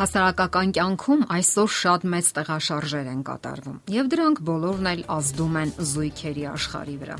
Հասարակական կյանքում այսօր շատ մեծ տեղաշարժեր են կատարվում, եւ դրանք բոլորն էլ ազդում են զույգերի աշխարհի վրա։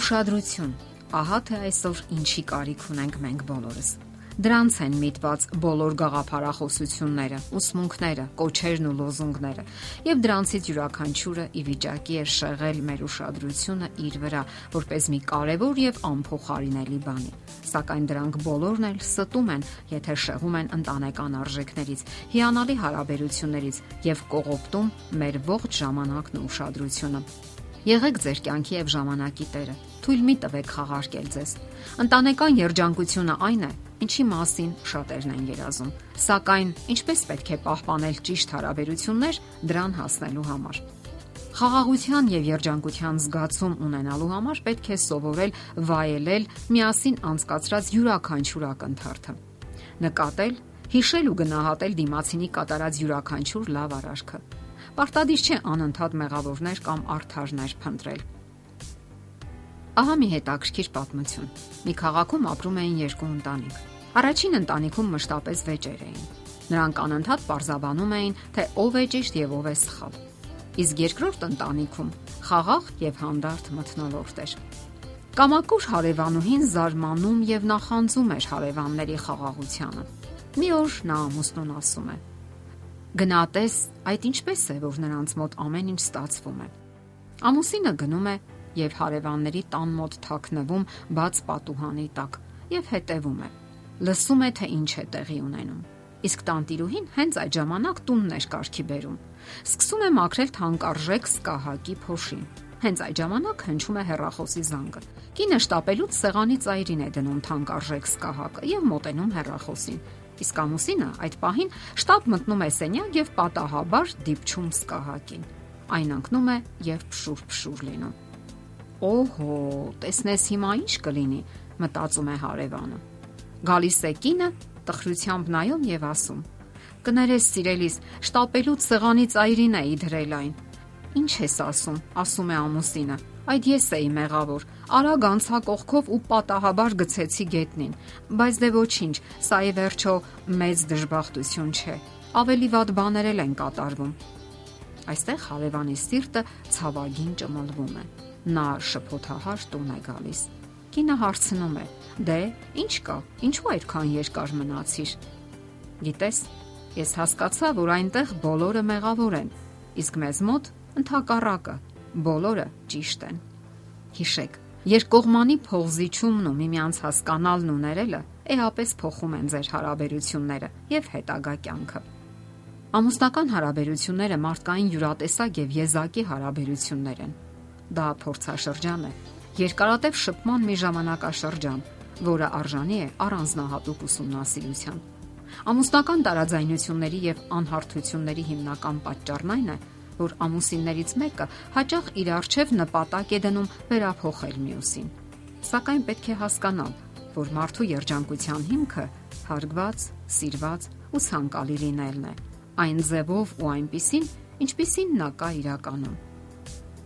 Ուշադրություն։ Ահա թե այսօր ինչի կարիք ունենք մենք բոլորս։ Դրանց են միտված բոլոր գաղափարախոսությունները, ուսմունքները, կոչերն ու լոզունգները, եւ դրանցից յուրաքանչյուրը ի վիճակի է շեղել մեր ուշադրությունը իր վրա, որպես մի կարևոր եւ անփոխարինելի բանի։ Սակայն դրանք բոլորն էլ ստում են, եթե շեղում են ընտանեկան արժեքներից, հիանալի հարաբերություններից եւ կողոպտում մեր ողջ ժամանակն ու ուշադրությունը։ Եղեք ձեր կյանքի եւ ժամանակի տերը։ Թույլ մի տվեք խաղարկել ձեզ։ Ընտանեկան երջանկությունը այն է, ինչի մասին շատերն են երազում։ Սակայն ինչպես պետք է պահպանել ճիշտ հարաբերություններ դրան հասնելու համար։ Խաղաղության եւ երջանկության զգացում ունենալու համար պետք է սովորել վայելել միասին անցկացրած յուրաքանչյուր ակնթարթը։ Նկատել, հիշել ու գնահատել դիմացինի կատարած յուրաքանչյուր լավ արարքը։ Պարտադիր չէ անընդհատ մեղավորներ կամ արթարներ փնտրել Ահա մի հետաքրքիր պատմություն։ Մի քաղաքում ապրում էին երկու ընտանիք։ Առաջին ընտանիքում մշտապես վեճեր էին։ Նրանք անընդհատ պարզաբանում էին, թե ով է ճիշտ եւ ով է սխալ։ Իսկ երկրորդ ընտանիքում խաղաղ եւ հանդարտ մթնոլորտ էր։ Կամակուր հարևանուհին զարմանում եւ նախանձում էր հարևանների խաղաղությանը։ Մի օր նա ամուսնուն ասում է. Գնատես, այդ ինչպես է, որ նրանց մոտ ամեն ինչ ստացվում է։ Ամուսինը գնում է եւ հարևանների տան մոտ թաքնվում բաց պատուհանի տակ եւ հետևում է։ Լսում է թե ինչ է տեղի ունենում։ Իսկ տանտիրուհին հենց այդ ժամանակ տունն էր կարգի բերում։ Սկսում է մաքրել թանկարժեք սկահակի փոշին։ Հենց այդ ժամանակ հնչում է հեռախոսի զանգը։ Կինը շտապելուց սեղանի ծայրին է դնում թանկարժեք սկահակը եւ մոտենում հեռախոսին։ Իսկ ամուսինը այդ պահին շտապ մտնում է սենյակ եւ պատահաբար դիպչում սկահակին։ Այն ընկնում է եւ փշուր-փշուր լինում։ Օհո, տեսնես հիմա ինչ կլինի, մտածում է հարևանը։ Գալիս է կինը, տխրությամբ նայում եւ ասում. Կներես սիրելիս, շտապելուց սեղանից այրին էի դրել այն։ Ինչ ես ասում, ասում է ամուսինը։ Այդ ես էի մեղավոր։ Արագ անցա կողքով ու պատահաբար գցեցի գետնին։ Բայց դե ոչինչ, սա է վերջո մեծ դժբախտություն չէ։ Ավելի վատ բաներ են կատարվում։ Այստեղ հարևանի սիրտը ցավագին ճմլվում է նա շփոթահար տուն է գալիս։ Կինը հարցնում է. «Դե, ինչ կա։ Ինչու այդքան երկար մնացիր»։ Գիտես, ես հասկացա, որ այնտեղ բոլորը մեղավոր են, իսկ մեզ մոտ ընդհակառակը բոլորը ճիշտ են։ Հիշեք, երկկողմանի փողզիչումն ու միմյանց հասկանալն ու ներելը էապես փոխում են ձեր հարաբերությունները եւ հետագա կյանքը։ Ամուսնական հարաբերությունները մարդկային յուրատեսակ եւ եզակի հարաբերություններ են Դա փորձաշրջան է, երկարատև շփման մի ժամանակաշրջան, որը արժանի է առանձնահատուկ ուսումնասիրության։ Ամուսնական տարաձայնությունների եւ անհարթությունների հիմնական պատճառն այն է, որ ամուսիններից մեկը հաճախ իր արժև նպատակ է դնում վերափոխել մյուսին։ Սակայն պետք է հասկանալ, որ մարդու երջանկության հիմքը հարգված, սիրված ու ցանկալի լինելն է։ Այն ձևով ու այնպիսին, ինչպիսին նա կա իրականում։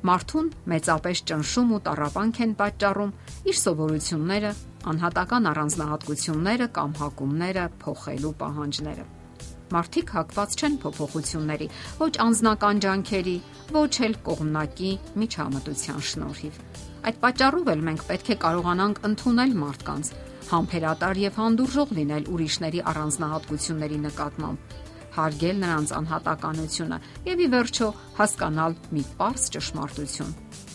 Մարդուն մեծապես ճնշում ու տարապանք են պատճառում իր սովորությունները, անհատական առանձնահատկությունները կամ հակումները փոխելու պահանջները։ Մարդիկ հակված չեն փոփոխությունների, ոչ անznական ջանքերի, ոչ էլ կողմնակի միջամտության շնորհիվ։ Այդ պատճառով էլ մենք պետք է կարողանանք ընդունել մարդկանց, համբերատար եւ հանդուրժող լինել ուրիշների առանձնահատկությունների նկատմամբ, հարգել նրանց անհատականությունը եւ ի վերջո հասկանալ մի པարս ճշմարտություն։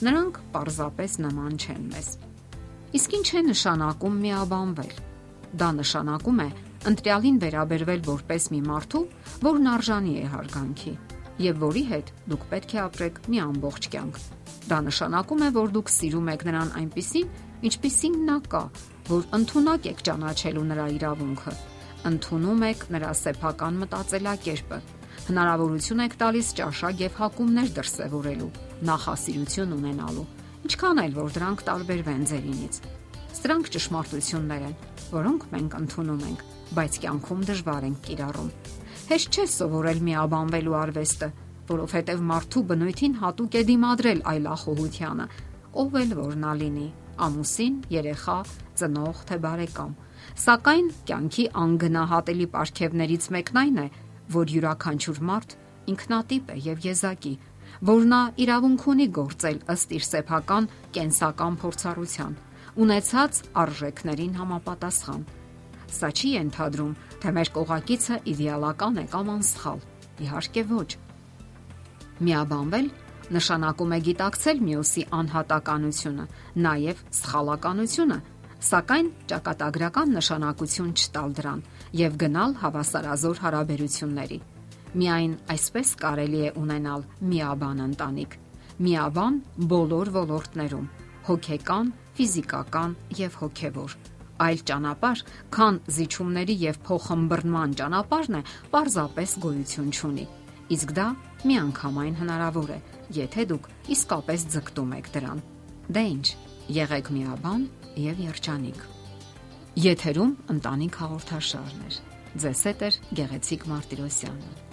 Նրանք պարզապես նման չեն մեզ։ Իսկ ինչ է նշանակում միաբանվել։ Դա նշանակում է ընտրյալին վերաբերվել որպես մի մարդու, որն արժանի է հարգանքի եւ որի հետ դուք պետք է ապրեք մի ամբողջ կյանք։ Դա նշանակում է, որ դուք սիրում եք նրան այնպիսին, ինչպիսին նա կա, որ ընդունակ եք ճանաչելու նրա իրավունքը ընդունում եք նրա սեփական մտածելակերպը։ Հնարավորություն եք տալիս ճաշակ եւ հակումներ դրսեւորելու, նախասիրություն ունենալու, ինչքան էլ որ դրանք տարբերվեն ձերինից։ Սրանք ճշմարտություններ են, որոնք մենք ընդունում ենք, բայց կյանքում դժվար ենք կիրառում։ Հեշտ չէ սովորել միաբանվելու արվեստը, որովհետև մարդու բնույթին հատուկ է դիմադրել այլախոհությանը, ով էլ որ նա լինի՝ ամուսին, երեխա, ծնող թե բարեկամ Սակայն կյանքի անգնահատելի պարգևներից մեկն այն է, որ յուրաքանչյուր մարդ ինքնատիպ է եւ եզակի, որ նա իրավունք ունի գործել ըստ իր սեփական կենսական փորձառության, ունեցած արժեքներին համապատասխան։ Սա չի ենթադրում, թե մեր կողակիցը իդեալական է կամ անսխալ։ Իհարկե ոչ։ Միաբանվել նշանակում է գիտակցել մյուսի անհատականությունը, նաև սխալականությունը, սակայն ճակատագրական նշանակություն չտալ դրան եւ գնալ հավասարազոր հարաբերությունների։ Միայն այսպես կարելի է ունենալ միաբան ընտանիք։ Միաբան բոլոր ոլորտներում՝ հոգեկան, ֆիզիկական եւ հոգեվոր։ Այլ ճանապարհ, քան զիջումների եւ փոխհմբռնման ճանապարհն է, պարզապես գոյություն չունի։ Իսկ դա միանգամայն հնարավոր է, եթե դուք իսկապես ձգտում եք դրան։ Դե ի՞նչ, եղեք միաբան եւ երջանիկ։ Եթերում ընտանիք հաղորդաշարն է։ Ձեզ հետ է Գեղեցիկ Մարտիրոսյանը։